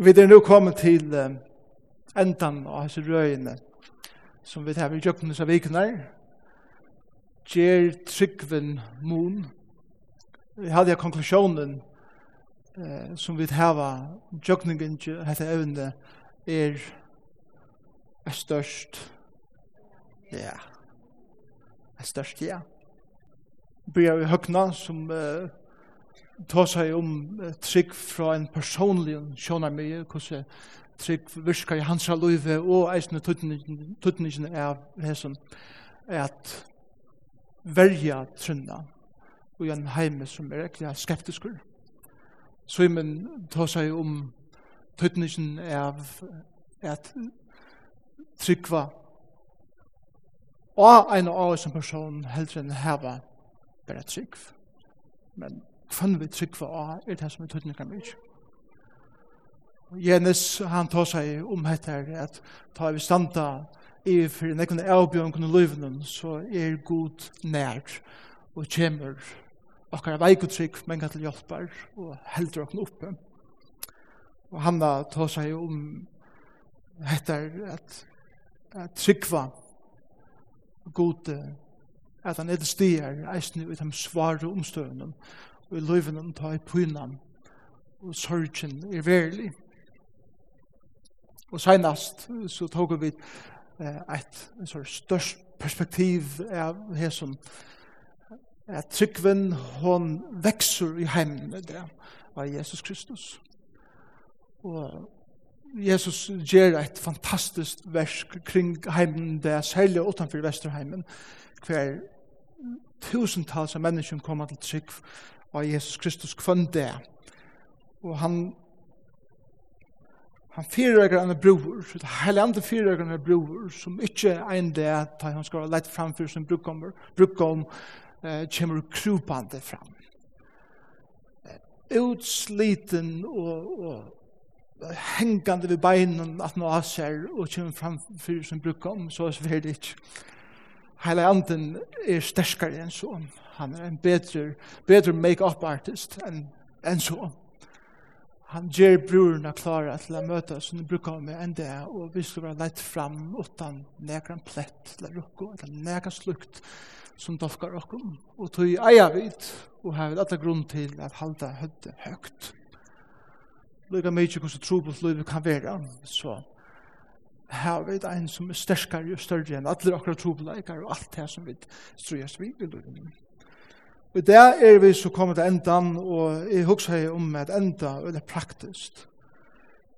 Vi er nå kommet til eh, endan av hans røyene som vi har i jøkkenes av vikene. Gjer tryggven mun. Vi hadde konklusjonen eh, som vi har jøkkeningen til dette evne er, er størst. Ja. Er størst, ja. Byrja vi høkna som eh, ta seg om trygg fra en personlig sjånar mye, hvordan trygg virka i hans løyve og eisne tuttningene av hesen, at verja trunna og en heime som er ekkert skeptiskur. Så men ta seg om tuttningen av at tryggva og en av oss som person heldre enn heva bare trygg. Men fann vi trykva av er det som er tøtninga mykje. Jenis, han tar seg om dette, her, at ta vi standa i for en ekkerne avbjørn kunne løyvene, så er god nær og kjemur okkar veikotrykk, men kan til hjelper og heldur okken oppe. Og han tar seg om dette, her, at, at trykva god at han er det stier eisne ut de svare omstøvnene og i løyven ta i pynan og sorgen er verlig. Og senast så tog vi et størst perspektiv av det som at tryggven hon vekser i heimene det av Jesus Kristus. Og Jesus gjør et fantastisk versk kring heimen der, særlig utenfor Vesterheimen, hver tusentals av mennesker kommer til trygg av Jesus Kristus kvann det. Og han han fyrer en bror, det hele andre fyrer en bror, som ikke er en det at han skal lett framfor som brukkommer, brukkom eh, kommer krupande fram. Utsliten og, og hengande ved beinen at nå av og kommer fram for som brukkom, så er det ikke. Hele anden er sterkere enn sånn. Han er en bedre, bedre make-up artist enn en så. Han ger brorna klara til å møte oss, som de brukar med en dag, og vi skal være lett fram utan nekran plett eller å rukke, eller nekran slukt som dolkar okkom. Og tog eia vid, og har vi alle grunn til at halda høyde høyt. Lyga mykje hvordan trobult livet kan være, så har vi en som er sterskare og større enn alle akkurat trobeleikar og alt det som vi strøyast vi i livet. Og der er vi så kommet til endan, og jeg husker om at enda er praktisk.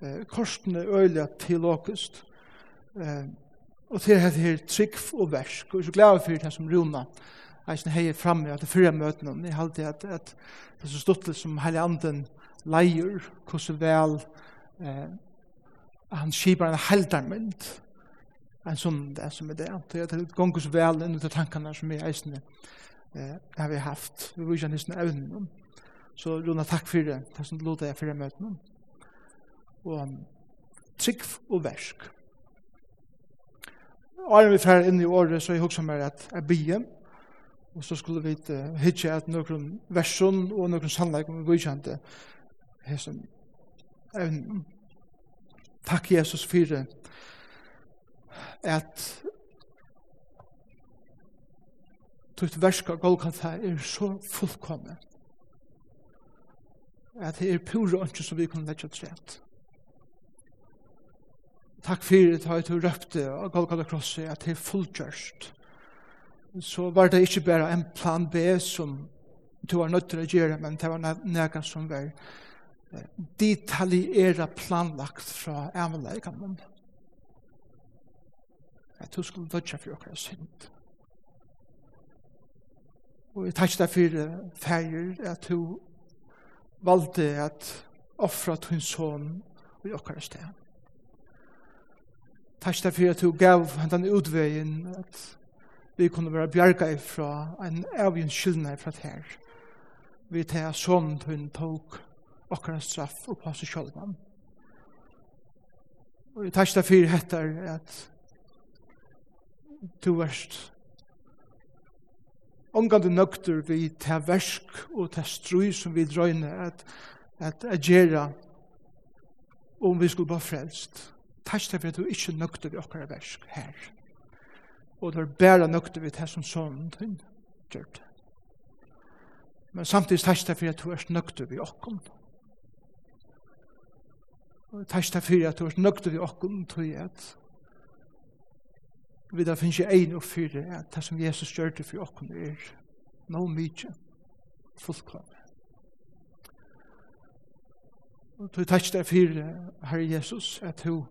Eh, korsen er øyelig teologisk. Eh, og til dette her trygg og versk, og jeg er så glad for det som Rona er sånn heier fremme at det fyrre møtene, og jeg halte at, at det er så stått til som hele anden leier, hvordan vel eh, han skipar en heldarmynd, en sånn det som er det, det er at det gonger vel inn ut tankene som er eisende. Eh, eh, har vi haft, vi viser nesten evnen. Så Rona, takk for det, takk som du låter jeg for det møtene. Og trygg og versk. Åren vi fer inn i året, så jeg husker meg at jeg bygde, og så skulle vi uh, hitje at noen versjon og noen sannleik om vi godkjente som evnen. Takk Jesus for det at tutt versk av Golgata er så fullkomne at det er pura ønske som vi kunne leggja trett. Takk fyrir det ut du røpte av Golgata krosset at det er fullgjørst. Så var det ikke bare en plan B som du var nødt til å gjøre, men det var nega som var detaljera planlagt fra avleggen. At du skulle dødja for okra synd. Og jeg takk deg for feir at du valgte at offra til en sånn i okkar sted. Takk deg for at du gav hentan utveien at vi kunne være bjerga ifra en avgjøn skyldne ifra her. Vi tar sånn til en tog okkar straff og passer sjølvan. Og jeg takk deg for at du erst omgående nøkter vi til versk og til strøy som vi drøyne at, at agera om vi skulle bare frelst. Takk til at du ikke nøkter vi okkar versk her. Og det er bare nøkter vi til som sånn ting gjør det. Men samtidig takk til at du er nøkter vi okkar. Og takk til at du er nøkter vi okkar til at vi da finnes jeg en og fyre at det som Jesus gjør det for åkken er no mykje fullkomne. Og du takk deg for Herre Jesus at du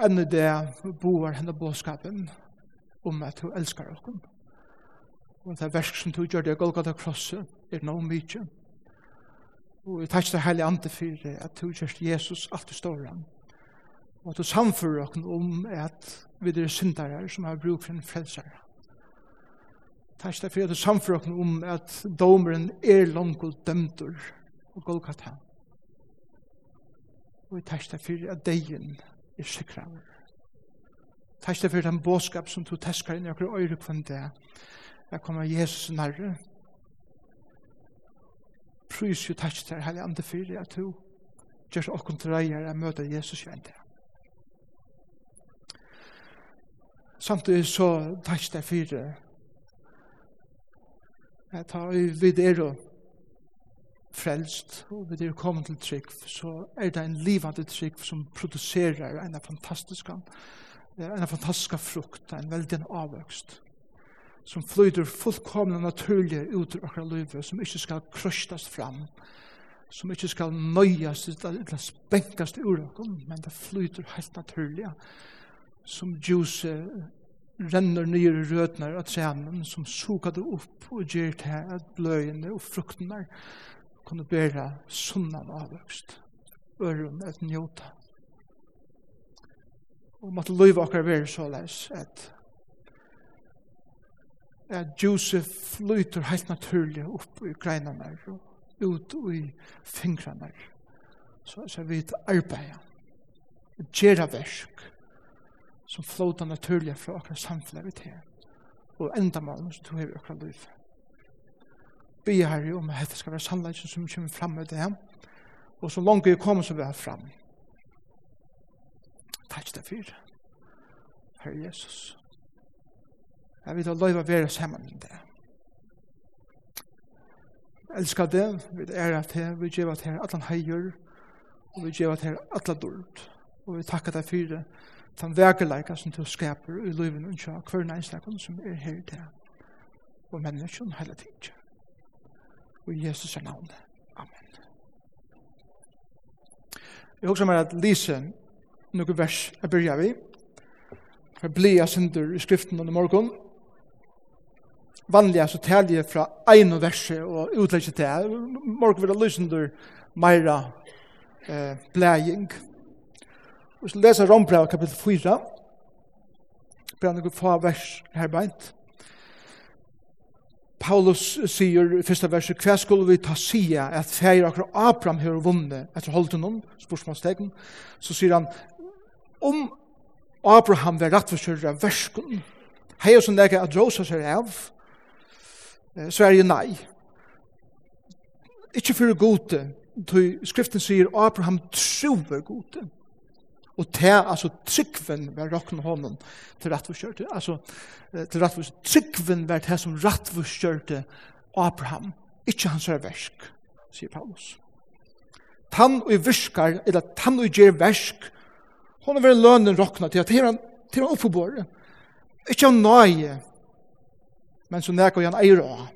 enda det boar henne båskapen om at du elskar åkken. Og det versk som du gjør det Golgata krosset er no mykje. Og vi takk deg heilig ande for at du gjør Jesus alt du står han og du samfører oss om at vi er syndere som har bruk for en frelsere. Takk til for at du samfører oss om at domeren er langt og dømter og Golgata. Og vi takk til for at degen er sikrere. Takk til for den båskap som du teskar inn i okker øyre kvann det. Jeg kommer Jesus nærre. Prys jo takk til her, heilig andre fyrir, at du gjør okken til reier å møte Jesus jo enn det. samtidig så takk det fire. Jeg tar vi er og frelst, og vi er kommet til trygg, så er det en livande trygg som produserer en fantastisk en fantastisk frukt, en veldig avvøkst, som flyter fullkomna naturlig ut av akkurat livet, som ikke skal krøstast fram, som ikke skal nøyast eller spenkast ur men det flyter helt naturlig, som djuse renner nye rødner av trænen, som suger det opp og gjør til at bløyene og fruktene kunne bære sunnan avvøkst, øren et njota. Og måtte løyve okkar være så såleis at at Josef flyter helt naturlig opp i greinene og ut i fingrene så, så vi arbeider gjøre versk som flåta naturliga fra akkurat samfunnet vi til, og enda mål som tog har i akkurat liv. Be her om at dette skal være sannleggen som kommer fram med det, og så langt vi kommer så vi har fram. Takk deg for, Herre Jesus. Jeg vil da løyve å være sammen med det. Jeg elsker det, vi er ære til, vi gjør at her at han heier, og vi gjør at her at han dård, og vi takker deg for det, den verkeleika som du skaper i livet og unnsja, hver næstakon som er her i det, og menneskjon hele tiden Og i Jesus er navnet. Amen. Jeg husker meg at Lise, noen vers jeg begynner vi, for bli jeg synder i skriften under morgen, vanliga så taler jeg fra en verset og utlegger til morgen vil jeg jag under meira eh, bläging. Vi skal lese Rombrev kapitel 4. Brenner noen få vers her beint. Paulus sier i første verset, hva skulle vi ta sida at feir akkur Abraham har vunnet etter holdt om, spørsmålstegn, så sier han, om Abraham var rettforskjører av verskun, hei og sånn det at rosa seg av, så er det nei. Ikke for gode, skriften sier Abraham tror gode. Og det, altså, tryggven var råkne hånden til rettforskjørte. Altså, til rettforskjørte. Tryggven var det som rettforskjørte Abraham. Ikke hans er versk, sier Paulus. Tann og viskar eller tann og gjer versk, hon er vel lønnen råkna til at her han, til han oppforbore. Ikke han nøye, men så nekar han eier av.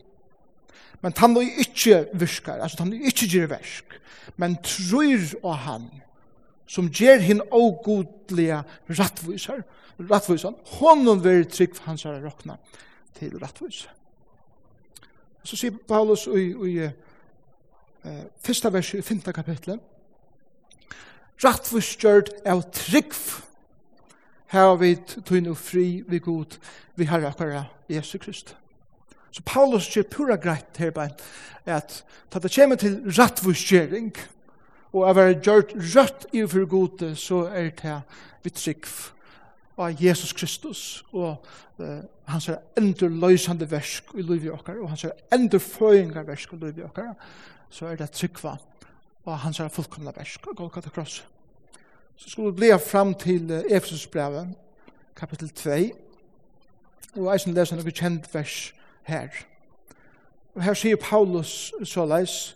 Men tann og ikke viskar altså tann og ikke gjer versk, men tror og han, som ger hin ogodliga rattvisar, rattvisan, honom ver trygg for hans herre rokna til rattvisar. Så sier Paulus i, i eh, fyrsta vers i finta kapitlet, rattvis gjørt av trygg her vi tøyne og fri vi god vi herre akkara Jesu Krist. Så Paulus sier pura greit her at da det kommer til rattvisgjering, og av er gjort rødt i for gode, så er det vi trygg av Jesus Kristus. Og uh, hans er endur løysande versk i livet okkar og hans er endur føyingar versk i livet okkar så er det trygg og hans er fullkomna versk og Golgata Kross. Så skulle vi bli fram til uh, Efesus brevet kapitel 2 og eisen leser noe kjent vers her. Og her sier Paulus så leis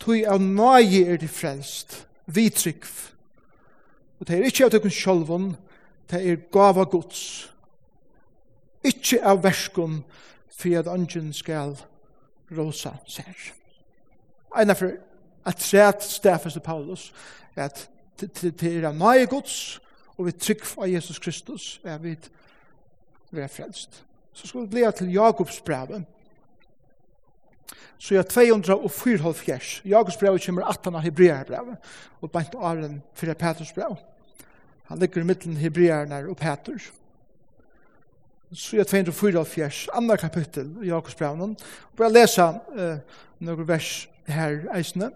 tui av nøye er det frelst, vi trygg. Og det er ikke av tøkken sjolvun, det er gava gods. Ikke av verskun, for at angen skal rosa seg. Einar for at træt stafes til Paulus, at det er av nøye gods, og vi trygg av Jesus Kristus, er vi vi er frelst. Så skulle det bli til Jakobs brevet, Så jeg er 204 Jakobs brev kommer 18 av Hebreer brev og bant av den for Peters brev. Han ligger i midten Hebreerne og Peter. Så jeg er 204 andre kapittel i Jakobs brev. Og bare lese uh, noen vers her eisene.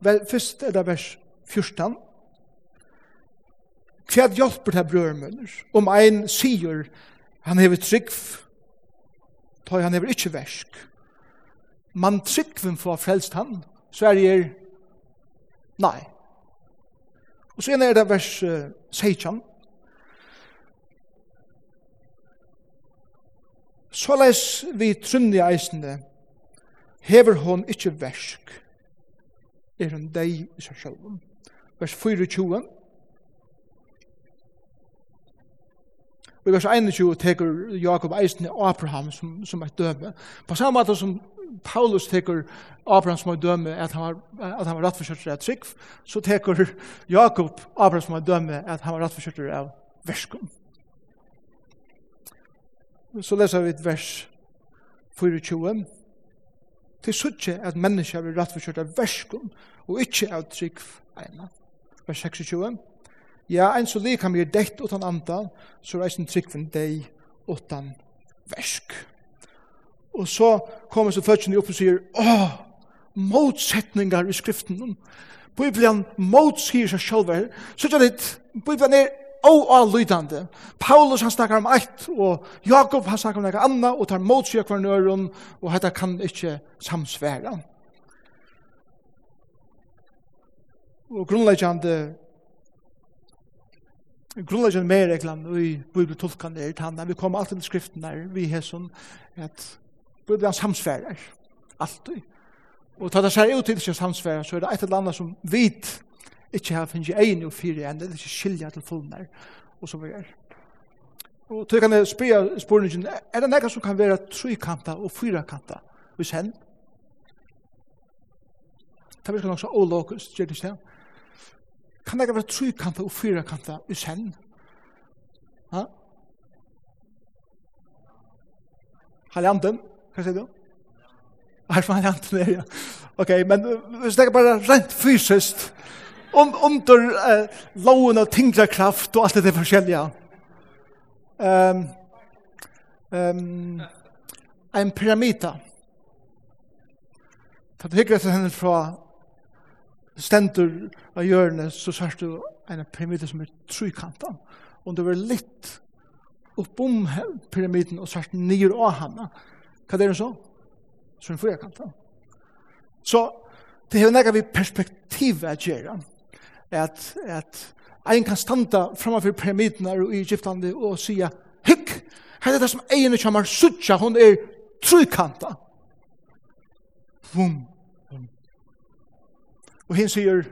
Vel, først er det vers 14. Hva hjelper det brødmønner om ein sier han hever trygg, tar han hever ikke versk man tryggven for frelst han, så er det nei. Og så er det vers 16. Så les vi trunni eisende, hever hon ikkje versk, er hun deg i seg selv. Vers 24. Og i vers 21 teker Jakob eisende Abraham som, som et døme. På samme måte som Paulus tekur Abraham som har dømme at han var, at han var rett rettforskjørt av trygg, så tekur Jakob Abraham som har dømme at han var rett rettforskjørt av verskum. Så leser vi et vers 24. Til suttje at mennesker blir rett rettforskjørt av verskum og ikkje av trygg eina. Vers 26. Ja, ein så lik han blir dekt utan andan, så reis en trygg for deg utan versk. Og så kommer så fødselen opp og sier, åh, motsetningar i skriften. Bibelen motsier seg selv her. Så er det, Bibelen er oavlydande. Paulus han snakkar om eitt, og Jakob han snakkar om eit anna, og tar motsier hver nøren, og dette kan ikkje samsværa. Og grunnleggjande grunnleggjande mer reglan i bibeltolkan er tanna, vi kommer alltid til skriften der, vi har sånn at Bibelen samsfærer, alltid. Og ta det seg ut til seg samsfærer, så er det et eller annet som vit ikke har finnet egen og fire enn, eller ikke skilja til fullnær, og så videre. Og til kan jeg spørre spørningen, er det noe som kan være trykanta og fyrakanta hvis hen? Det virker nok så ålåkest, gjør det ikke? Kan det være trykanta og fyrakanta hvis hen? Ha? Haljanten? Hva sier du? Er som han hent ned, ja. Ok, men hvis det er bare rent fysiskt, um, under uh, loven av tingrekraft og alt det forskjellige. Um, um, en pyramida. Ta du hikker etter henne fra stendur av hjørnet, så sørst du en pyramida som er trykantan. Og det var litt oppom pyramiden og sørst nyer av henne, Hva er det så? Så hun får kanta. Så det er nekka vi perspektiv at gjøre, at, at ein kan standa framfor pyramidene i Egyptlandi og sige, hykk, her er det som egnet kommer suttja, hun er trykanta. Vum. Og hinn sier,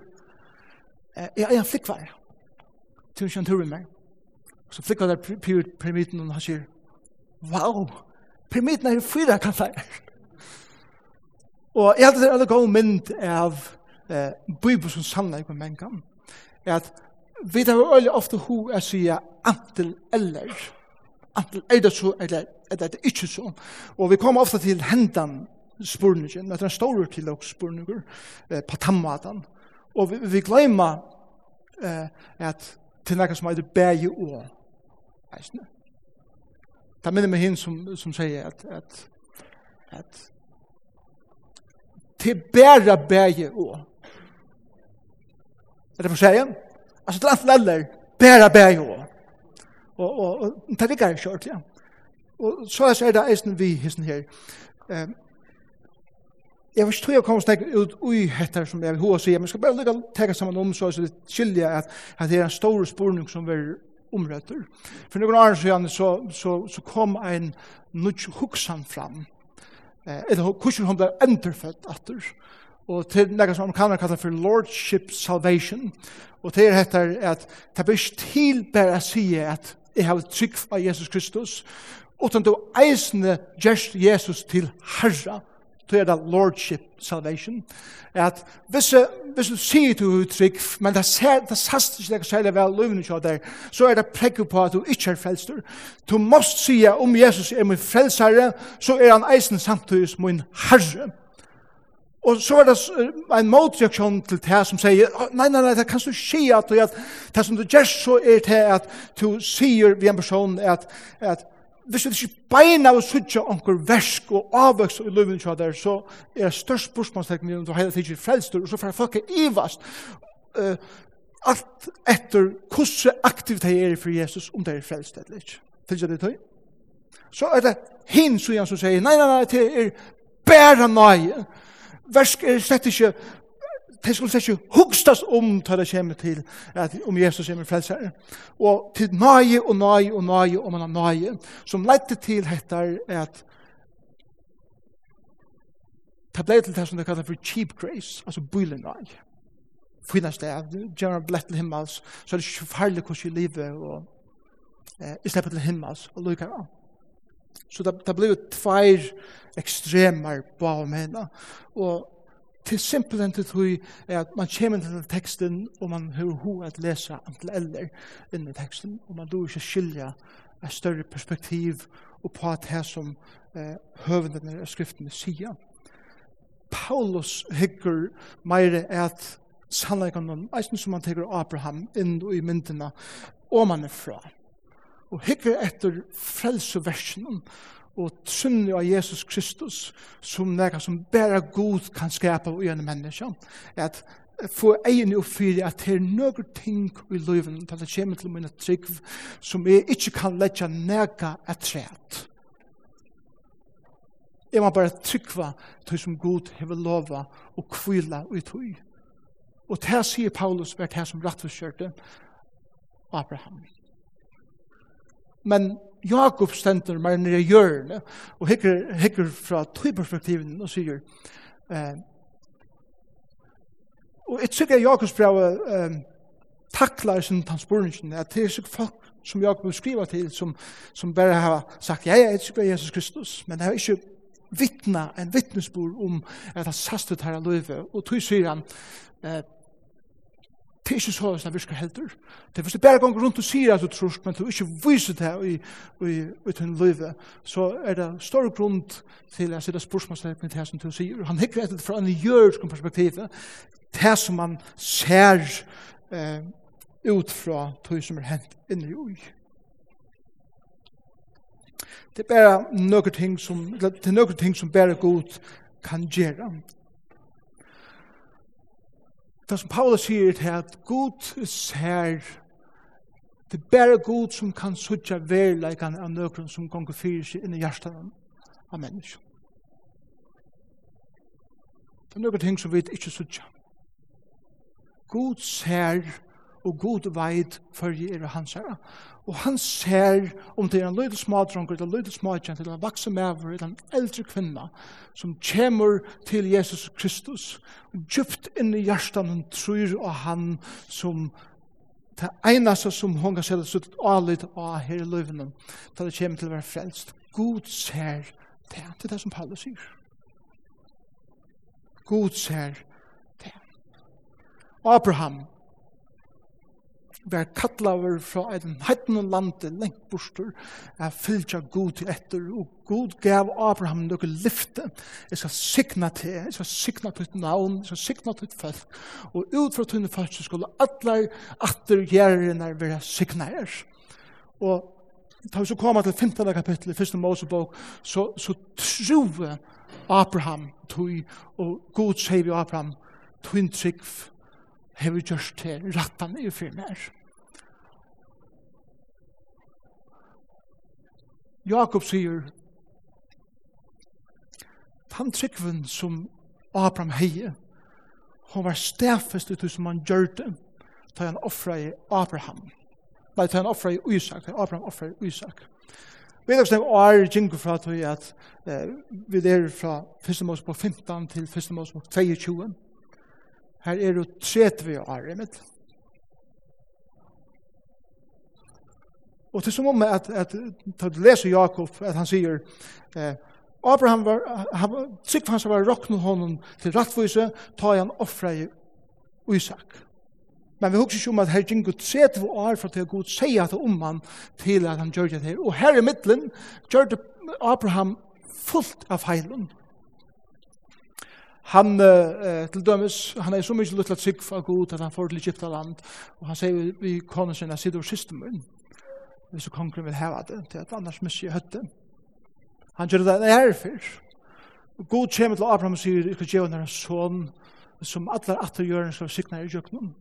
jeg er en flikkvær, til kjent turen meg. Så flikkvær der pyramiden, og han sier, wow, pyramiden er fyra kassar. Og jeg hadde alle gode mynd av eh, Bibel som sannar på mengan. At vi tar veldig ofte ho er sier antil eller. Antil er det så, eller er det ikke så. Og vi kommer ofte til hendan spurningen, at det er store til og spurninger eh, på tammatan. Og vi, vi glemmer eh, at til noe som er det bæge og. Eisne. Det minner meg hinn som, som sier at, at, at til bæra bæge og er det for seg? Altså til alt eller bæra bæge og og, og, og det ligger ikke ordentlig ja. og så er det eisen vi hissen her um, jeg vet ikke jeg kommer snakke ut ui hetter som jeg vil hva sier men jeg skal bare lukka tega sammen om så er det skilja at, at det er en stor spurning som vi omrøtter. For noen år siden så, så, så kom en nødt huksan fram. Eh, eller hvordan hun ble enderfødt atter. Og til noe som amerikaner kallar for Lordship Salvation. Og til heter at det blir til bare å si at jeg har trygg av Jesus Kristus. Utan du eisende gjerst Jesus til herra så er det lordship salvation, at hvis, hvis du sier til trygg men det, ser, det sast ikke det særlig vel løvende kjøy der, så er det prekku på at du ikke er frelster. Du måst sige om Jesus er min frelsere, så er han eisen samtidig som min herre. Og så er det en motreaksjon til det som sier, nei, nei, nei, det kan du si at det som du gjør så er det at du sier ved en person at, at hvis vi ikke beina og sutja onker versk og avvøks i løyvin tja der, så er det størst spørsmålstekning om du heila tidsi frelstur, og så får folk ivast uh, alt etter hvordan aktivt de er for Jesus, om de er frelst eller ikke. Fyrir det tøy? Så er det hinn som sier, nei, nei, nei, det er bæra nøye. Versk er slett ikke de skulle ikke hugstast om til det kommer til at om Jesus kommer frelsere. Og til nøye og nøye og nøye og man har nøye som lette til heter at det ble til det som det kallar for cheap grace, altså bøylig nøye. Fyna sted, gjerne blett til himmels, så er det ikke farlig hvordan i livet og eh, i slipper til himmels og lykker av. Så det, det ble jo tveir ekstremer på av mena. Og til simpelthen til tog at man kommer til teksten og man hører ho at lese antil eller inni teksten og man då ikke skilja et større perspektiv og på at det som eh, høvendene av skriftene sier. Paulus hikker meire at sannleggen om eisen som han teker Abraham inn i myndina og man er fra. Og hikker etter frelseversen og trunni av Jesus Kristus som nega som bæra god kan skapa og gjerne menneska at få egin og fyri at det er nøkker ting i løyven til det kommer til mine trygg som jeg ikke kan letja nega et træt jeg må bare tryggva til som god hever lova og kvila og tøy. Og det sier Paulus vært her som rattforskjørte Abraham. Men Jakob stender mer nere i hjørnet, og hikker, hikker fra tøyperspektiven og sier, eh, og jeg tykker Jakobs brev eh, takler sin transportningen, at det er så folk som Jakob skriver til, som, som bare har sagt, ja, ja, jeg tykker Jesus Kristus, men det har ikke vittna, en vittnesbord om at han sastet her av løyve, og tog sier han, eh, Det er ikke så at det virker heldur. Det er hvis du bare gonger rundt og sier at du tror, men du ikke viser det i i, i din liv, så er det større grunn til at det spørsmålstegn til det som du sier. Han hikker etter fra en jørsk perspektiv, det som man ser eh, ut fra det som er hent inni ui. Det er bare noen ting som, det er noen ting som bare god kan gjøre. Det som Paulus sier til at Gud ser Det er bare Gud som kan sutja verleikan av nøkron som gonger fyrir seg inn i hjertan av menneskjon. Det er nøkron ting som vi ikke sutja. Gud ser og god veit for jeg er hans herre. Og han ser om det er en lydel smadronker, eller lydel smadjent, eller en vaksen mever, eller en eldre kvinna, som kommer til Jesus Kristus, og djupt inn i hjertan hun tror av han som det eneste som hun kan sette sitt alit av her i løyvene, da det kommer til å være frelst. God ser det. Det er det som Paulus sier. God ser det. Abraham var kattlaver fra en heitende lande lengt borster, er fylltja av god til etter, og god gav Abraham noe lyfte. Jeg skal sikna til, jeg skal sikna til et navn, jeg skal sikna til et folk, og ut fra tunne folk så skulle alle atter gjerne være sikna her. Og da vi så kommer til 15. kapittel i 1. Mosebok, så, så tror Abraham, tog, og god sier vi Abraham, tog en trygg har vi gjort til rattan i for mer. Jakob sier, han tryggven som Abraham heie, hon var stafest ut som han gjør det, da han offra i Abraham. Nei, da han offra i Isak, da Abraham offra i Isak. Vi er også er gjenker fra at vi er fra 1. Mosebok 15 til 1. Mosebok 22. Her er det 30 år i mitt. Og til som om at, at, at du leser Jakob, at han sier, eh, Abraham var, han, sikkert han som var råknet honom til rattvise, ta han offra i Isak. Men vi husker ikke om at her gikk ut 30 år for til Gud sier at om han til at han gjør det her. Og her i midtelen gjør det Abraham fullt av feilen han eh, til dømes, han er så mykje lutt til trygg for god at han får til Egypta land, og han sier vi kone sin, jeg sitter og siste munn, hvis du kongren vil heva det, til at annars mykje høtte. Han gjør det her fyrr. God kommer til Abraham og sier, jeg skal gjøre en sånn, som alle atter gjør en slags sikna i jøknum.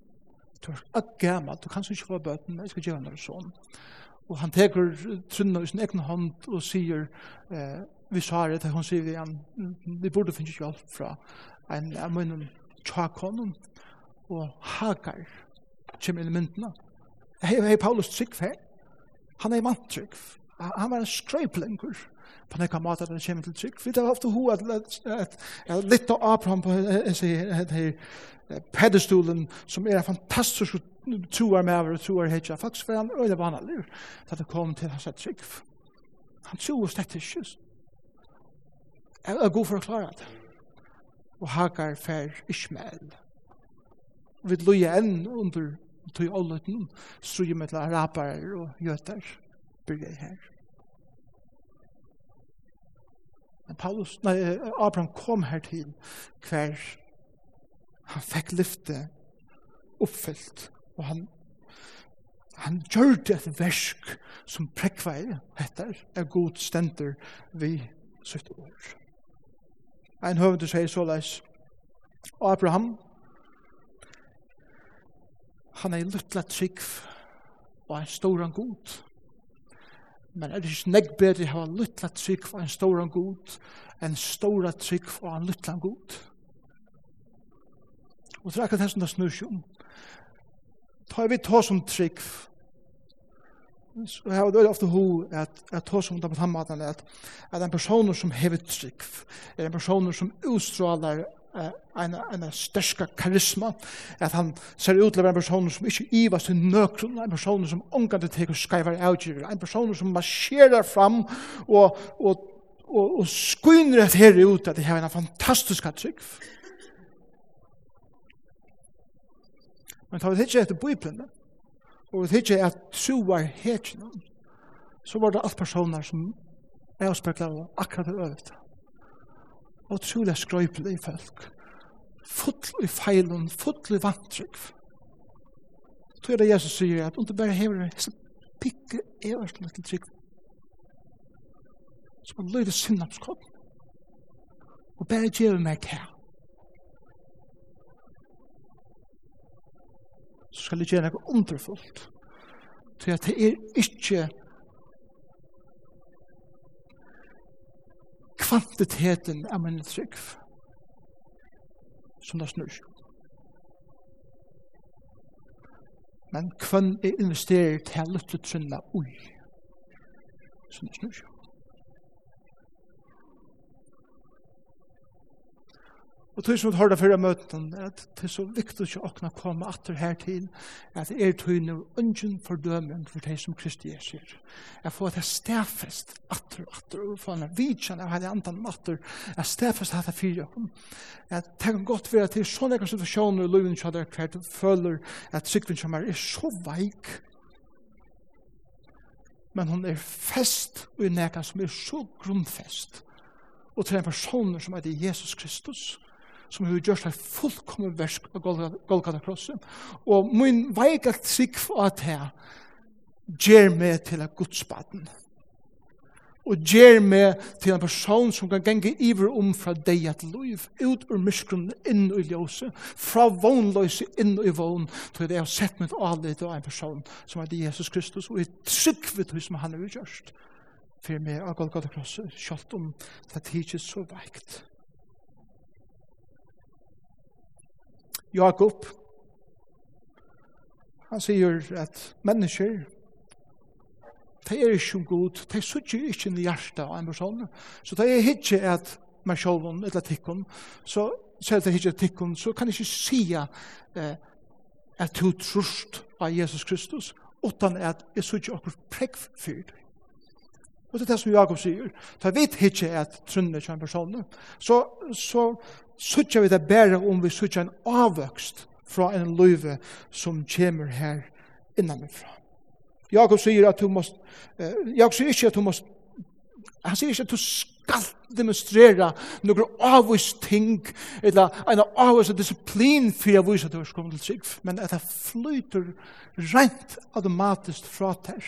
Du er ikke gammel, du kan ikke få bøten, men jeg skal gjøre henne en sånn. Og han teker trunna i sin egen hånd og sier, eh, vi sa det, hun sier vi, vi burde finne hjelp fra en av munnen tjakonen og hagar kjem myndene. Hei, hei, Paulus trygg for Han er mann trygg. Han var en skrøyplengur på nekka mat at han kjem til trygg. Vi tar ofte hoa at litt av Abraham på pedestolen som er fantastisk troar med over og troar hedja. Faktisk var han øyla vanlig da det kom til hans trygg. Han tror oss dette ikke er god for å klare det. Og Hagar fer Ishmael. Vi løyer enn under tog åløtten, strøy med araber og jøter, blir det her. Men Paulus, nei, Abraham kom her til hver han fikk lyfte oppfyllt, og han han gjør det et versk som prekveier etter er god stender vi sitt ord. Ein høvendur sier såleis, og Abraham, han er luttla trygg og en stor god. Men er det ikke negg bedre å ha luttla trygg og en stor god enn stora trygg og en luttla god? Og det er akkurat det som det snur seg om. Tar vi ta som trygg så har det ofte ho at at ta som det på samme måten at at en person som hever trygg er en person som utstrålar en en stærka karisma at han ser ut til en person som ikke ivar sin nøkron en person som ongande tek og skriver out en person som marscherar fram og og og, og skynner at her ut at det har en fantastisk trygg Men tar vi ikke etter Bibelen, og det ikke at suvar hetjene, så var det alt personer som er avspekler akkurat det øvrigt. Og trolig skrøypelig i folk. Full i feilen, full i vantrykk. Så er det Jesus sier at om du bare hever det, så pikke øverst litt trykk. Så man løyde sinnapskopp. Og bare gjør meg til. så skal det gjøre noe underfullt. Så at det er ikke kvantiteten av min trygg som det snur. Men kvann er investeret til å lytte lyttetrynna ui som det snur. Og tog som vi har det før møten, at det er så viktig å åkne å komme atter her til, at er tøyne og ungen fordømen for det som Kristi er sier. Jeg får det stedfest atter og atter, og for en vidtjen av hele andre atter, jeg stedfest at det fyrer om. Jeg tenker godt ved at det er sånne egne situasjoner i løven som jeg har føler at sikven som er så veik, men hun er fest og i neka som er så grunnfest, og til en person som heter Jesus Kristus, som har gjort seg fullkommen versk av Golgata krosset. Og min veik at trygg for at her gjør meg til en godsbaden. Og gjør meg til en person som kan genge iver om fra deg et liv, ut ur myskrum inn i ljøse, fra vognløse inn i vogn, til det jeg har sett mitt avlid av en person som er Jesus Kristus, og jeg trygg for det som han har gjort for meg av Golgata krosset, kjalt om det tidsis så veikt. Jakob. Han sier at mennesker, de er ikke god, de sitter ikke i hjertet av en person. Så det er ikke at meg selv om et tikkun, så sier det ikke tikkun, så kan jeg ikke si eh, at du trust av Jesus Kristus, utan at jeg sitter akkur prekk for det. Og det er det som Jakob sier. For jeg vet ikke at trunnet ikke er en person. Så, så sutja vi det bare om vi sutja en avvøkst fra en løyve som kommer her innanifra. Jakob sier at du måst, eh, Jakob sier ikke at du måst, han sier ikke at du skal demonstrera noen avvist ting, eller en avvist disiplin for jeg viser at du er kommet til trygg, men at det flyter rent automatisk fra der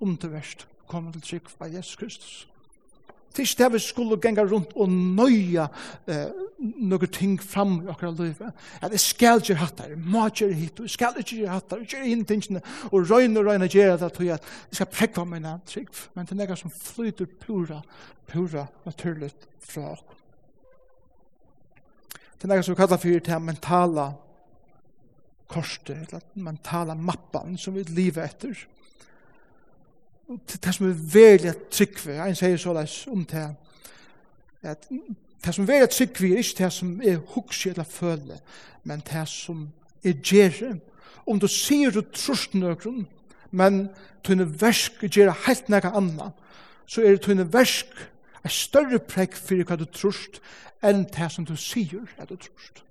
om det verste kommer til trygg av Jesus Kristus. Det er ikke det vi skulle genga rundt og nøya eh, noen ting fram i akkurat livet. At jeg skal ikke hatt her, må gjøre hit, og skal ikke gjøre hatt her, gjøre inn tingene, og røyne og røyne gjøre det, til at jeg skal prekva nær trygg. Men det er noe som flyter pura, pura naturlig fra oss. Det er noe som vi kallar for det mentala korset, eller mentala mappan som vi lever etter det som er veldig tryggve, en sier så leis om det, at det som er veldig tryggve er ikke det som er hukse eller føle, men det som er gjerre. Om du sier du trust nøkron, men tunne versk gjerre helt nekka anna, så er tunne versk er større prekk fyrir hva du trust enn det som du sier at du trust.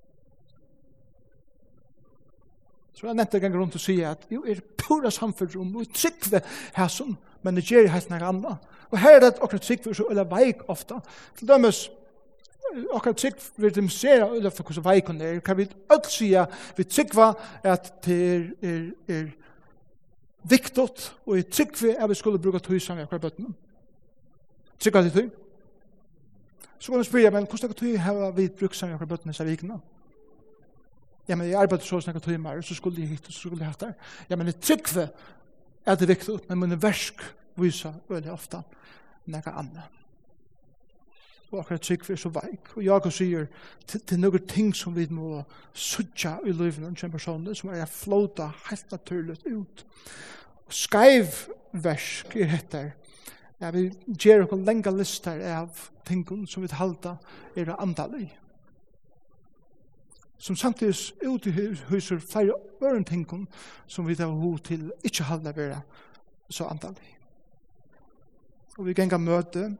Så jeg nevnte ganger rundt og sier at jo, er pura samfunn om, og tryggve her som men det gjør helt noe annet. Og her er det akkurat trygg for så eller veik ofte. Til dømes, akkurat trygg for vil demonstrere eller for hvordan veik hun er. Kan vi alt si at vi trygg for at det er, er, er viktig, og vi trygg for at vi skulle bruke tøysang i akkurat bøttene. Trygg for at til tøy. Så kan du spørre, men hvordan tøy har vi brukt sang i akkurat bøttene i Savikene? Ja, men jeg arbeider så snakket tøy mer, så skulle jeg hit, så skulle jeg hatt der. Ja, men i tryggva er det viktig men mine versk viser veldig ofte nekka anna. Og akkurat trygg vi er så veik. Og Jakob sier til, til noen ting som vi må sutja i livet av en person som er flåta helt naturligt ut. Og Skaiv versk er heter Ja, vi gjør noen lenge lister av tingene som vi halda er andalig som samtidig uthyser flere øren ørentinkum som vi tar hod til ikke halde være så antallig. Og vi gengar møte,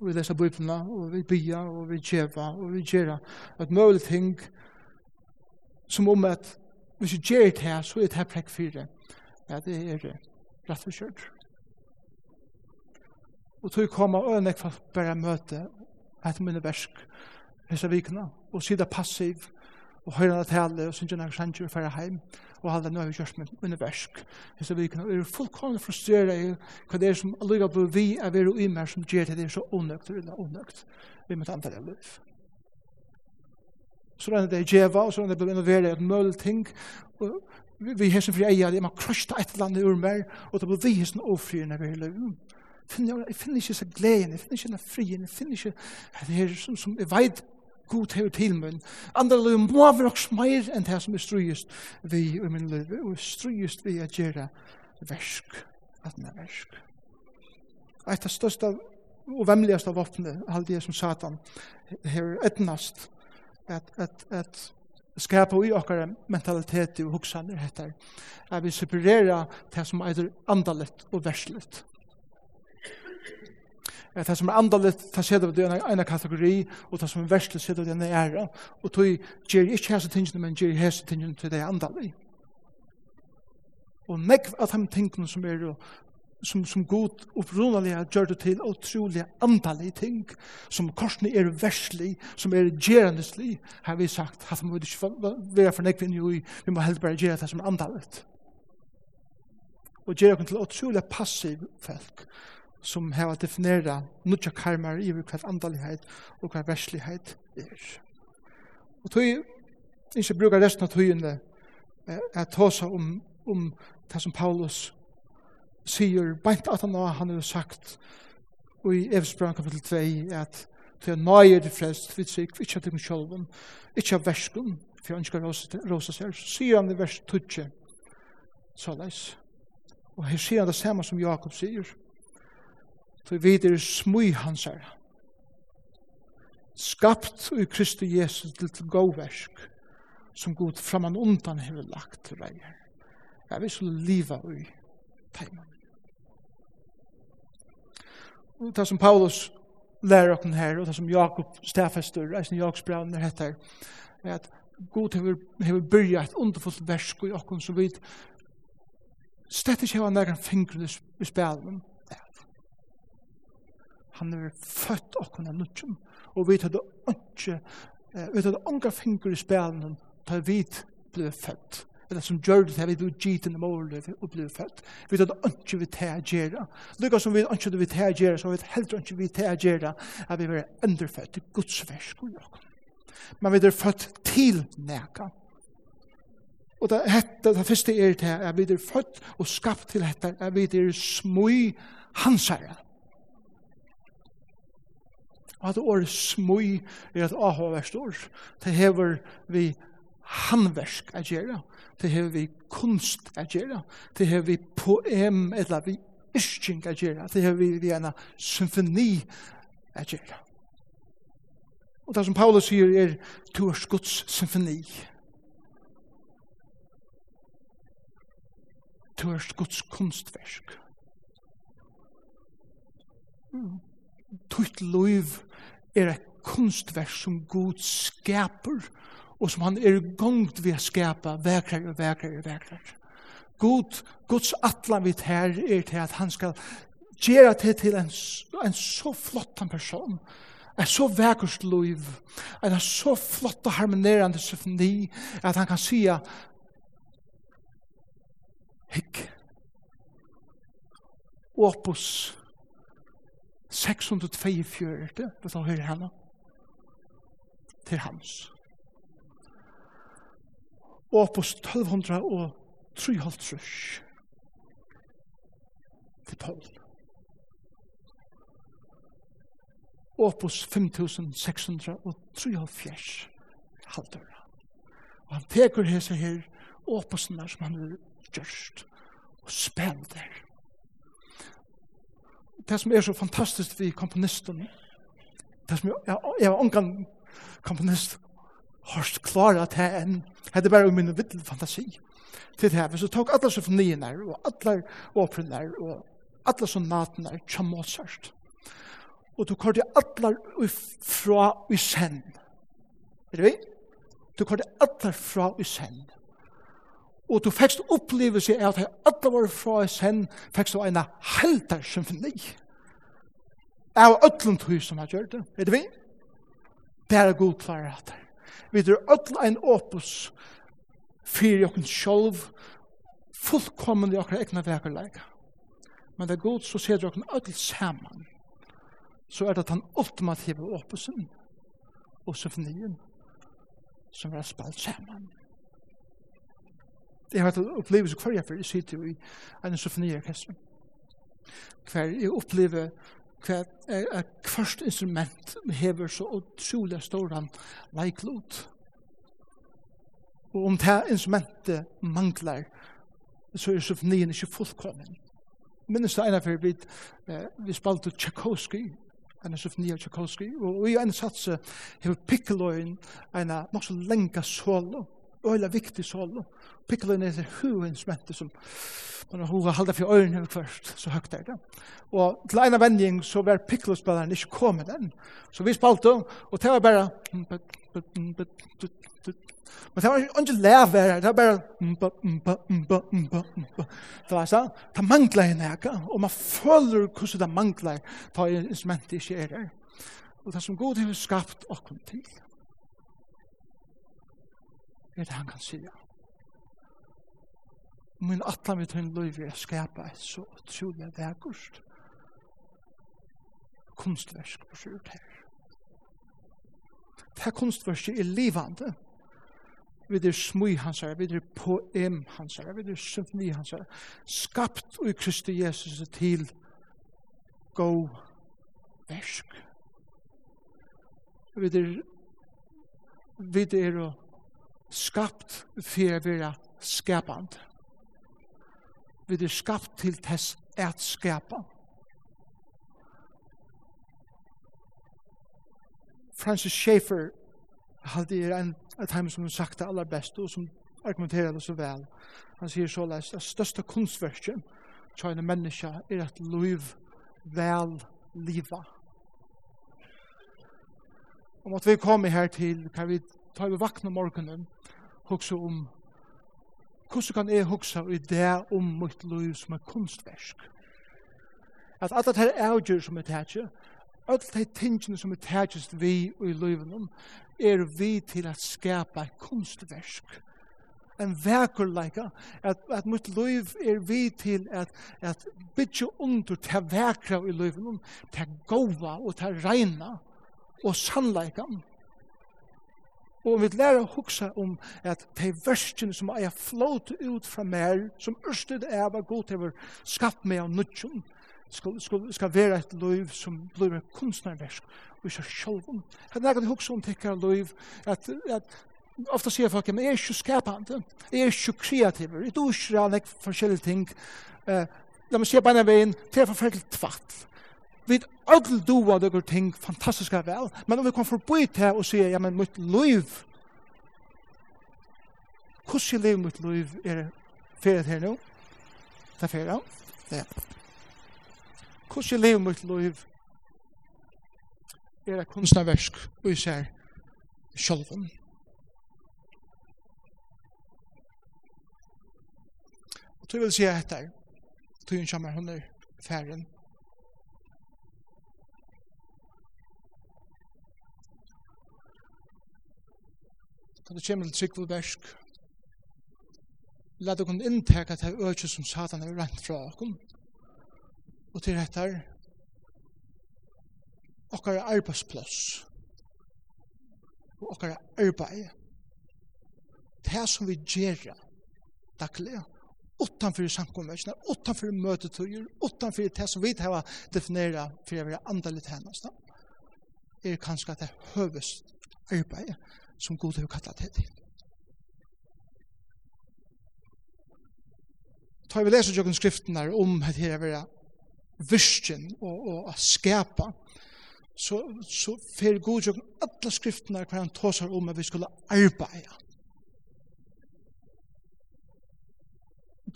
og vi leser bøyplina, og vi bya, og vi djeva, og vi djera et møylig ting som om at hvis vi djer det her, så er det her prekk fire. Ja, det er det. rett og kjørt. Og tog koma og nek for bare møte et minneversk, og hessa vikna, og sida passiv, og høyra det tale, og synger nær sanger, og færa heim, og halda nøy har vi kjørt med universk. Hessa vikna, og er fullkomne frustrera i hva det er som alluga på vi er veru og imer som gjer til det er så onøkt, eller onøkt, vi må ta antallet av liv. Så rann det er djeva, og så rann det blir innovera et møll ting, og vi hessin fri eia, det er man krøsta et land ur mer, og det blir vi hessin ofri når vi er løy. Jeg finner ikke så gleden, jeg finner ikke den frien, jeg finner ikke det her som, som jeg veit god hever til min. Andre løy må vi nok meir enn det som er strøyest vi i min løy, og strøyest vi at gjøre versk, at den er versk. Et av største og vemmeligaste våpne, halde jeg som satan, hever etnast, at, at, at skapa i okkar mentalitet og hoksaner heter, at vi separera det som er andalet og verslet at det som er andalit, det setter vi det i en kategori, og det som er verslig setter vi det i en æra, og tog gjør ikke hese tingene, men gjør hese tingene til det andalit. Og nekv av de tingene som er som, som god opprunalig gjør det til utrolig andalig ting, som korsene er verslig, som er gjerandeslig, har vi sagt, at vi ikke være for nekv inn vi må helst bare gjøre det som er andalig. Og gjøre det til utrolig passiv folk, som har definera nutja karmar i hver andalighet og hver verslighet er. Og tog ikke bruker resten av togene at ta seg om, om det som Paulus sier, beint at han har han har sagt og i Evsbrand kapitel 2 at til jeg nøye til frelst, vi sier ikke til meg selv, ikke av versken, for jeg ønsker rosa seg, så sier han i vers 20, så leis. Og her sier han det samme som Jakob sier, for vi er smui hans her. Skapt i Kristi Jesus til til gåversk, som god framan undan hever lagt til reier. Jeg vil så liva ui teimann. Og det som Paulus lærer okken her, og det som Jakob stafester, eisen Jakobs braun er hettar, er at god hever, hever byrja et underfullt versk i okken, så vi stedt ikke heva negan fingre i spelen, Han er født okkona nutjum, og vi tar det ikke, vi tar det unga finger i spelen, da vi ble født. Eller som gjør det, vi ble gitt inn i målet og ble født. Vi tar det ikke vi til å gjøre. Lykka som vi ikke vi til å gjøre, så vi heller ikke vi til å gjøre, at vi var underfødt i Guds versk og jokken. Men vi er født til neka. Og det, hette, det første er til at vi er født og skapt til dette, at vi er smøy hansere. Og at året smøy er et avhåverst år. Det hever vi handversk å gjøre. Det hever vi kunst å gjøre. Det hever vi poem, eller vi isching å gjøre. Det hever vi vi en symfoni å gjøre. Og det som Paulus sier er, du er Guds symfoni. Du er Guds kunstverk. Mm. Tutt liv er et kunstverk som Gud skaper, og som han er gongt ved å skapa vekrar og vekrar og vekrar. God, Guds atlan vidt her er til at han skal gjøre til til en, en så flott person, en så vekkert liv, en så flott og harmonerende symfoni, at han kan sia hikk, opus, 642, hvis er hører henne, til hans. Og 3,5 1253 til Paul. Opus 5673 halvdøra. Og han teker hese her opusene som han har gjørst og spender det som er så fantastisk vi komponisten, det som jeg, jeg var omgang komponist, har klara at jeg enn, hadde bare min vittel fantasi til det her, så tok alle symfoniene og alle åperne og alle sonatene som Mozart. Og du kørte alle fra i sen. Er det vi? Du kørte alle fra i sen. Og du fekst opplevelse av at alle var fra sen fekst du en helter symfoni av ötlund hus som har gjort det. Vet du vi? Det er god klare at det. Vi er ötlund en opus fyrir jokken sjolv fullkommen i okra egna vekerleika. Men det er god så ser jokken öll saman så er det den ultimative opusen og symfonien som er spalt saman. Jeg har hatt en opplevelse hver jeg for jeg sitter i en symfoniorkester. Hver jeg opplever hver et kvart instrument hever så utrolig stor han leiklod. Og om det instrumentet mangler, så er symfonien ikke fullkommen. Minnes det ene for vi, vi spalte Tchaikovsky, en symfoni av Tchaikovsky, og i en satse hever Piccoloin, en masse lenge solo, øyla viktig sål. Pikkelen er det huen smente som man har hova halda for øyne over først så høgt er det. Og til en av vending så var pikkelspilleren ikke kommet den. Så vi spalte, og det var bare... Men det var ikke lever, det var bare... Det var sånn, det mangler en ega, og man føler hvordan det mangler, på instrumentet ikke er der. Og det som god har skapt okkur til er det han kan sige. Min atla mitt tøyn løyvi er skapa et så utrolig vekust kunstversk på skjort her. Det her kunstverset er livande. Vi er smui hans her, vi er poem hans her, vi er symfoni hans her. Skapt i Kristi Jesus til go versk. Vi er vi er skapt for å være skapende. Vi er skapt til tess at skapa. Francis Schaeffer hadde er en av dem som hun sagt det aller beste, og som argumenterer det så vel. Han sier så lest, at største kunstverket til en menneske er at liv vel liva. Om at vi kommer her til, kan vi ta i vakna morgenen, hugsa om hvordan kan jeg hugsa i det om mitt liv som er kunstverk. At alt det her avgjør som er tætje, alt det tingene som er tætjest vi og i livet er vi til at skapa et kunstversk. En vekerleika, at, at mitt liv er vi til at, at bitju under til verkra i livet ta gova og ta reina og sannleikan. Og vi lærer å huksa om at de verskene som er flåte ut fra mer, som ørstet er var god til å skape meg av nødtjen, skal, skal, skal være et liv som blir en kunstnerversk, og ikke selv om. Jeg lærer å huksa om tikkere liv, at, at ofta sier folk, men jeg er ikke skapende, jeg er ikke kreativ, jeg er ikke forskjellige ting. Eh, la meg si på en veien, det er forferdelig tvatt vi öll doa dere ting fantastiska vel, men om vi kommer forbi til og sier, ja, men mitt liv, hvordan jeg lever mitt liv er ferdig her nå? Det er ferdig, ja. Hvordan jeg lever mitt liv er et kunstnerversk, og jeg ser sjølven. Og du vil si etter, du kommer hun er ferdig, Da det kommer til Trygve Bersk, la dere kunne det er øyne som Satan er rent fra dere, og til dette okkara arbeidsplass og okkara arbeid det som vi gjør, daglig utanfor samkommersen utanfor møtetøyer utanfor det som vi har definera for å være hennes. Det er kanskje det høvest arbeid som Gud har kallat det til. Tar vi leser jokken skriften her om at her er vera virkjen og, og a skapa, så, så fer Gud jokken alla skriften her hver han tåsar om at vi skulle arbeida.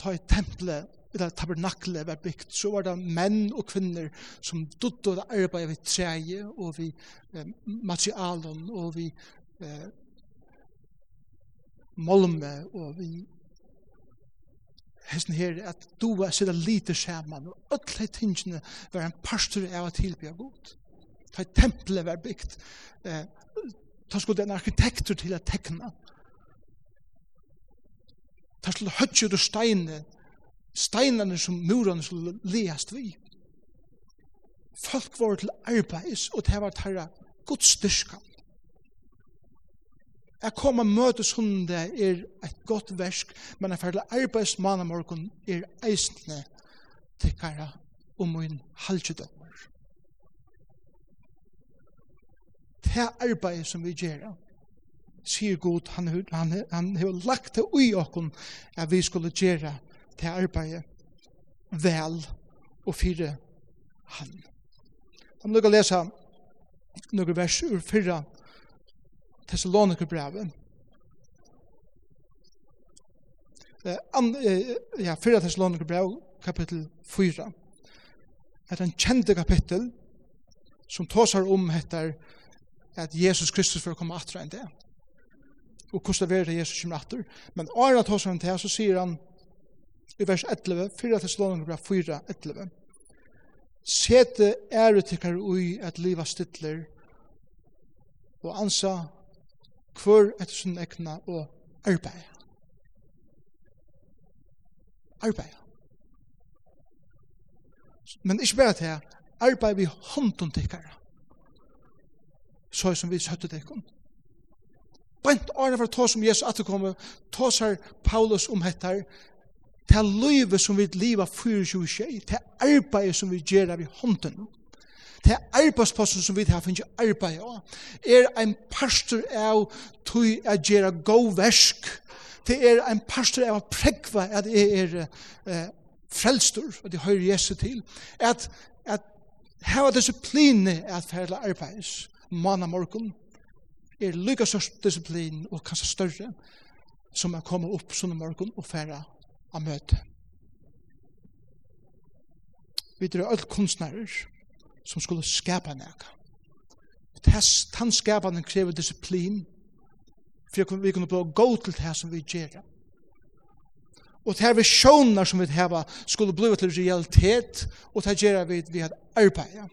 Ta i tempelet eller tabernaklet var bygd, så var det menn og kvinner som dutt og arbeidet ved treje og vi eh, materialen og vi eh, molme og vi hesten her at du var sida lite skjerman og öll tingene var en pastor av at av god ta tempelet var bygd eh, ta skulle en arkitektur til at tekna. Ta skulle høtje ut steine steinene som murene skulle least vi folk var til arbeids og det var tarra godstyrkan. Jeg kom og møte sunde er et godt versk, men jeg ferdig arbeidsmannen morgen er eisende til kæra og min halvdømmer. Det arbeid som vi gjør, sier Gud, han, han, han har lagt det ui okken at vi skulle gjøre det arbeidet vel og fire han. Han lukker lese noen vers ur fyrra Thessaloniker brevet. Eh, eh, ja, 4 Thessaloniker brev, kapittel 4. Det er en kjente kapittel som tåsar om etter at Jesus Kristus får komme atra enn det. Og hvordan det er Jesus kommer atter. Men Arna tåsar enn det, så sier han i vers 11, 4 Thessaloniker brev 4, 11. Sete ære tikkar ui at liva stittler og ansa hver etter sin ekna og arbeid. Arbeid. Men ikke bare til arbeid vi hånden tikkere. Så som vi søtte tikkene. Bent årene for tås som Jesus at det kommer, tåsar Paulus om hettar, til livet som vi lever 24 tjej, til arbeidet som vi gjør av i hånden. Det er arbeidsposten som vi har finnet arbeid av, er ein pastor av tog å gjøre god versk. Det er ein pastor av å at jeg er eh, frelstor, at jeg hører Jesu til. At, at hava disipline at ferla arbeids, manna morgun, er lykka størst disiplin og kanskje større som er kommet opp sånne morgun og ferra av møte. Vi drar alt kunstnærer, som skulle skapa nek. Tann skapanen krever disiplin, for vi kunne blå gå til det som vi gjør. Og det her visjoner som vi heva skulle bli til realitet, og det gjør vi ved arbeid,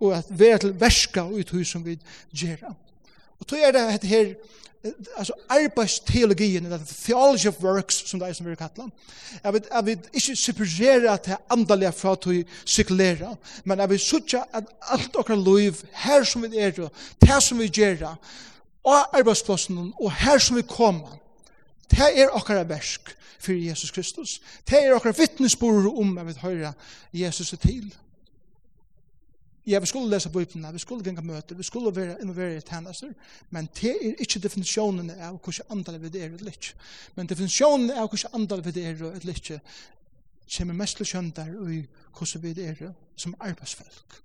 og at vi er til verska ut hos som vi gjør. Og tog er det dette her, altså arbeidsteologien, eller theology of works, som det er som vi kallar. Jeg vil, jeg vil ikke separere til andalige fra til sykulera, men jeg vil sutja at alt okkar liv, her som vi er, det som vi gjør, og arbeidsplassen, og her som vi kommer, det er okkar versk for Jesus Kristus. Det er okkar vittnesbord om, jeg vil høyra Jesus til. Ja, vi skulle lese bøyplina, vi skulle genga møter, vi skulle være involveret i tjenester, men det er ikke definisjonen av hvordan andre vi er eller ikke. Men definisjonen av hvordan andre vi er eller ikke kommer mest til kjønn der i hvordan vi er som arbeidsfolk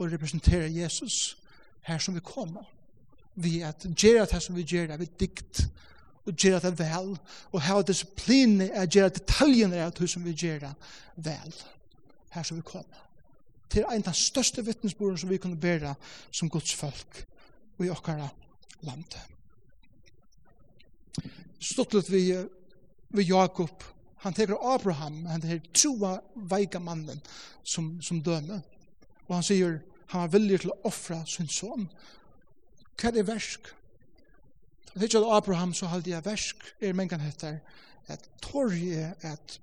og representerer Jesus her som vi kommer. Vi at gjør det som vi gjør det, vi dikt og gjør det vel, og ha disiplin er gjør detaljene av det som vi gjør det vel her som vi kommer til ein av største vittnesborden som vi kunne bære som Guds folk og i okkara land. Stortlet vi, vi Jakob, han teker Abraham, han teker troa veika mannen som, som døme. Og han sier, han var villig til å offra sin son. Hva er det versk? Det er ikke Abraham så halde jeg versk, er mengan heter, at torje at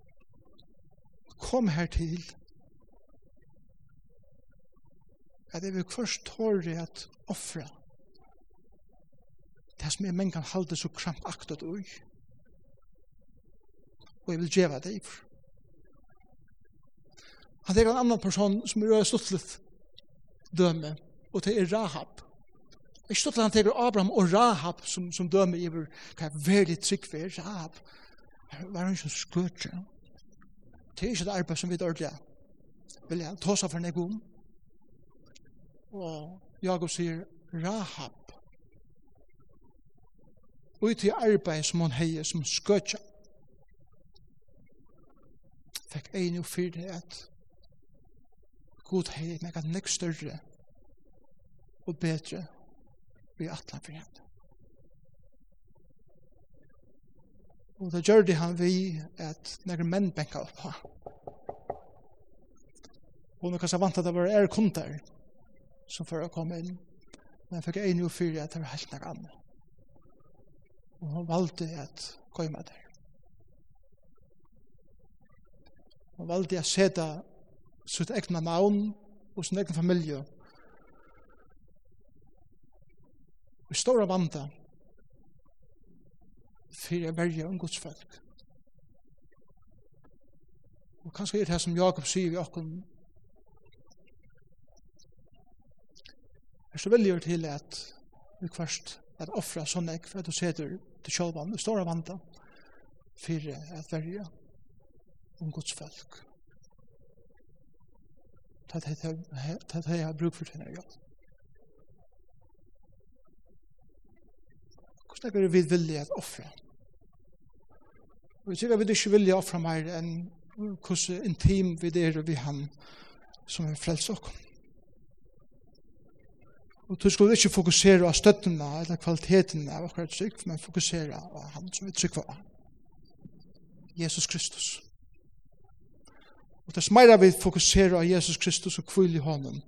kom her til, at jeg vil først tåre at offre det som jeg menn kan halde så krampaktet ui. Og jeg vil djeva det ifr. Han teker en annan person som er stuttlet døme, og det er Rahab. Ikke stuttlet han teker Abraham og Rahab som, som døme iver hva er veldig trygg for Rahab. Var han ikke skøtje? Det er ikke det arbeid som vi dørlige. Vil jeg ta seg for en om? Og Jakob sier Rahab. Og til arbeid som hon heier som skøtja. Fikk ein og fyrir at god heier meg at nek større og bedre vi atlan for henne. Og da gjør det han vi at nek menn benka opp. Og nå kanskje vant at det var er kundar som før jeg kom inn, men fikk en og fyra at det var helt nok annet. Og hun valgte at gå med der. Hun valgte at sette sitt egna navn og sin egna familie. Og stora vanda fyrir jeg verja om Guds folk. Og kanskje er det her som Jakob sier vi okkur er så veldig til at vi først at offra sånn ek for at du seter til sjålvann, det står av vanda, for at verja om Guds folk. til at jeg har bruk for til ja. Hvordan er vi vilje at offra? Vi sier at vi ikke vilje offra mer enn hvordan intim vi er vi han som er frelst okkur. Og du skulle ikke fokusere på støttene eller kvaliteten av akkurat trygg, men fokusere på han som vi trygg var. Jesus Kristus. Og det smeira vi fokusere på Jesus Kristus og kvill i hånden,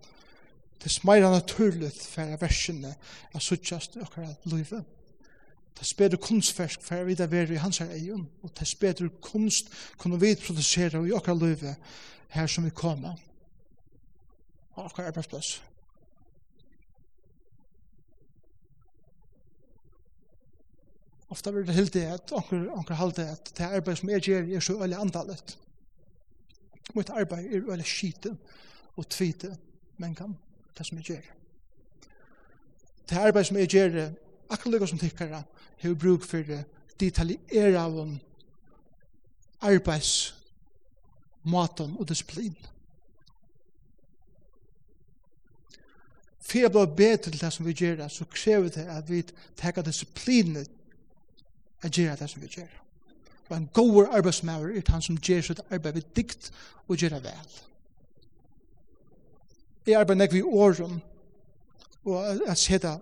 det smeira naturlig for versene av suttjast i akkurat livet. Det speder kunstfersk for vi det være i hans her egen, og det speder kunst kunne vi produsere i akkurat livet her som vi kommer. Og akkurat arbeidsplass. Ofta blir det helt det at onker, onker halte at det arbeid som jeg gjør er så øyelig antallet. Mitt arbeid er øyelig skite og tvite men kan det som jeg gjør. Det arbeid som jeg gjør akkurat lukka som tikkara har bruk for detaljera av en arbeids maten og disiplin. For jeg blir bedre til det som vi gjør, så krever det at vi teker disiplinet at gjøre det som vi gjør. Og en god arbeidsmæver er han som gjør sitt arbeid ved dikt og gjør det vel. Jeg arbeider nekve vi åren og jeg ser det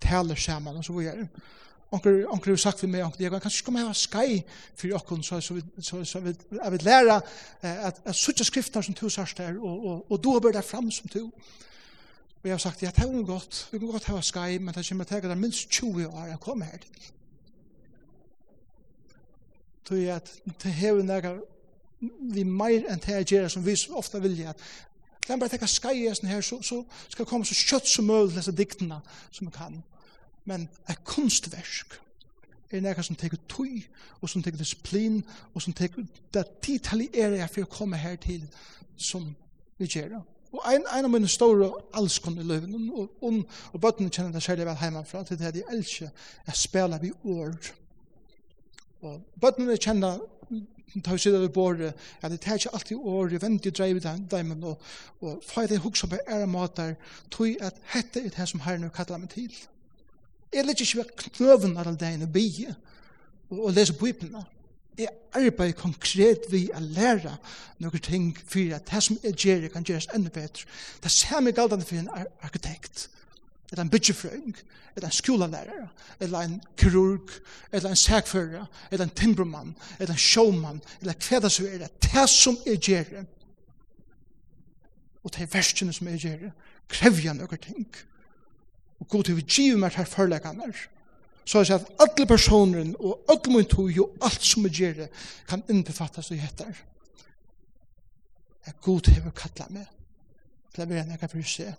taler sammen og så vi videre. Onkel onkel har sagt för mig onkel jag kanske kommer ha skai för jag så så så så vid jag vill lära att att söka skrifter som tus hast där och och och då bör det fram som tu. Vi har sagt jag tar nog gott. Vi kan gott ha skai men det kommer ta det minst 20 år jag kommer här till tog at det hever nega vi meir enn det jeg som vi ofta vilja. At kan bare tekka skai her så, så skal komme så kjøtt som mulig til disse diktene som vi kan men et kunstverk er nekka som teker tøy, og som teker disiplin, og som teker det detaljerer jeg for å komme her til som vi gjør. Og en, en av mine store allskånd i løven, og, og, og bøttene kjenner det særlig vel hjemmefra, til det er de elskje jeg spiller vi ord, Og bøttene kjenner tar sida ved bordet at det tar ikke alltid året, vent i dreiv dem, og, og fag det hugsa på ære matar, tog at hette er det som herren kallar meg til. Jeg ligger ikke ved knøven alle dagene bygge, og, og leser bøypene. Jeg arbeider konkret vi å lære noen ting, for at det som jeg gjør, kan gjøres enda bedre. Det samme galdene for en arkitekt eller en byggefrøyng, eller en skolelærer, eller en kirurg, eller en sækfører, eller en timbermann, eller en showman, eller hva det som er det, det som er gjerne. Og det er verskene som er gjerne, krevja noen ting. Og god til vi giver meg her forleggene Så er det at alle personer og alle min tog og alt som er gjerne kan innbefattes og heter. Jeg god til vi kattler meg. til er bare enn jeg kan for seg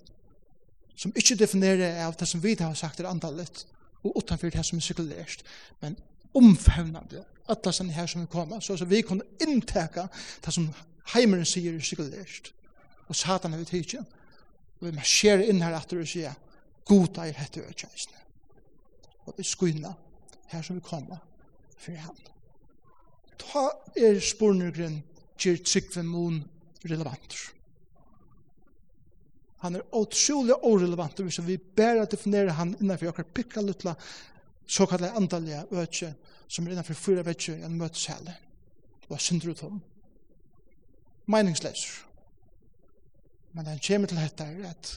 som ikke definerer av det som vi har sagt er andallet, og utenfor det som er sekulært, men omfavnande, det sen her som vi kommer, så, så vi kan innteka det som heimeren sier er sekulært, og satan er vi tidsin, og vi marscherer inn her etter og sier, god er hette og og vi skuina her som vi kommer, for han. Ta er spornugren, gjør tryggven mon relevant. Han er utrolig orelevant hvis vi bare definerer han innenfor akkurat pikka luttla, såkallet andalige øtje som er innenfor fyra vetsje en møtesæle. Og synder ut om. Meningsleser. Men han kommer til dette er at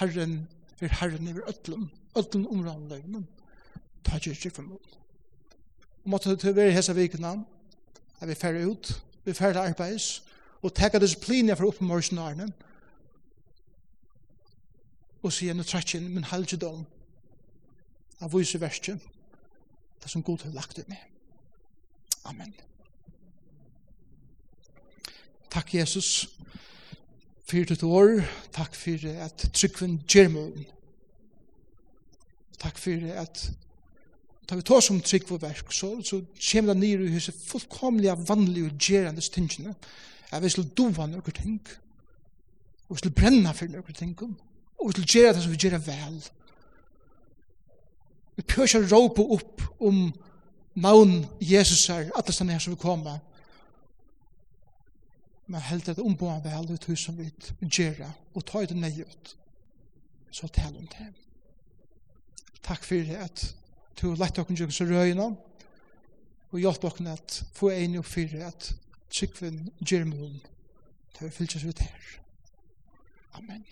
Herren er Herren over ötlum, ötlum områden løgnen, ta ikke for mål. Og måtte det være hese vikene, er vi færre ut, vi færre arbeids, og teka disipliner for oppmørsene og sier nå trekk inn min halvdom av vise verset, det som Gud har lagt ut med. Amen. Takk Jesus for ditt år, takk for at tryggven gjør. Takk for at tar vi ta som trygg for verk, så, så kommer det nere i huset fullkomlige, vanlige og gjerende stingene. Jeg vil slå dova noen ting, og slå brenna for noen ting og til gjøre det som vi gjør vel. Vi prøver ikke å råpe opp om navn Jesus her, alle stedene her som vi kommer. Men helt at ombående vel, det er som vi gjerra, og ta det nøy ut. Så tal om det. Takk for det at du har lett dere gjøre så røyene, og hjelp dere at få en og fire at trykven gjør mål, til vi fylkes ut her. Amen.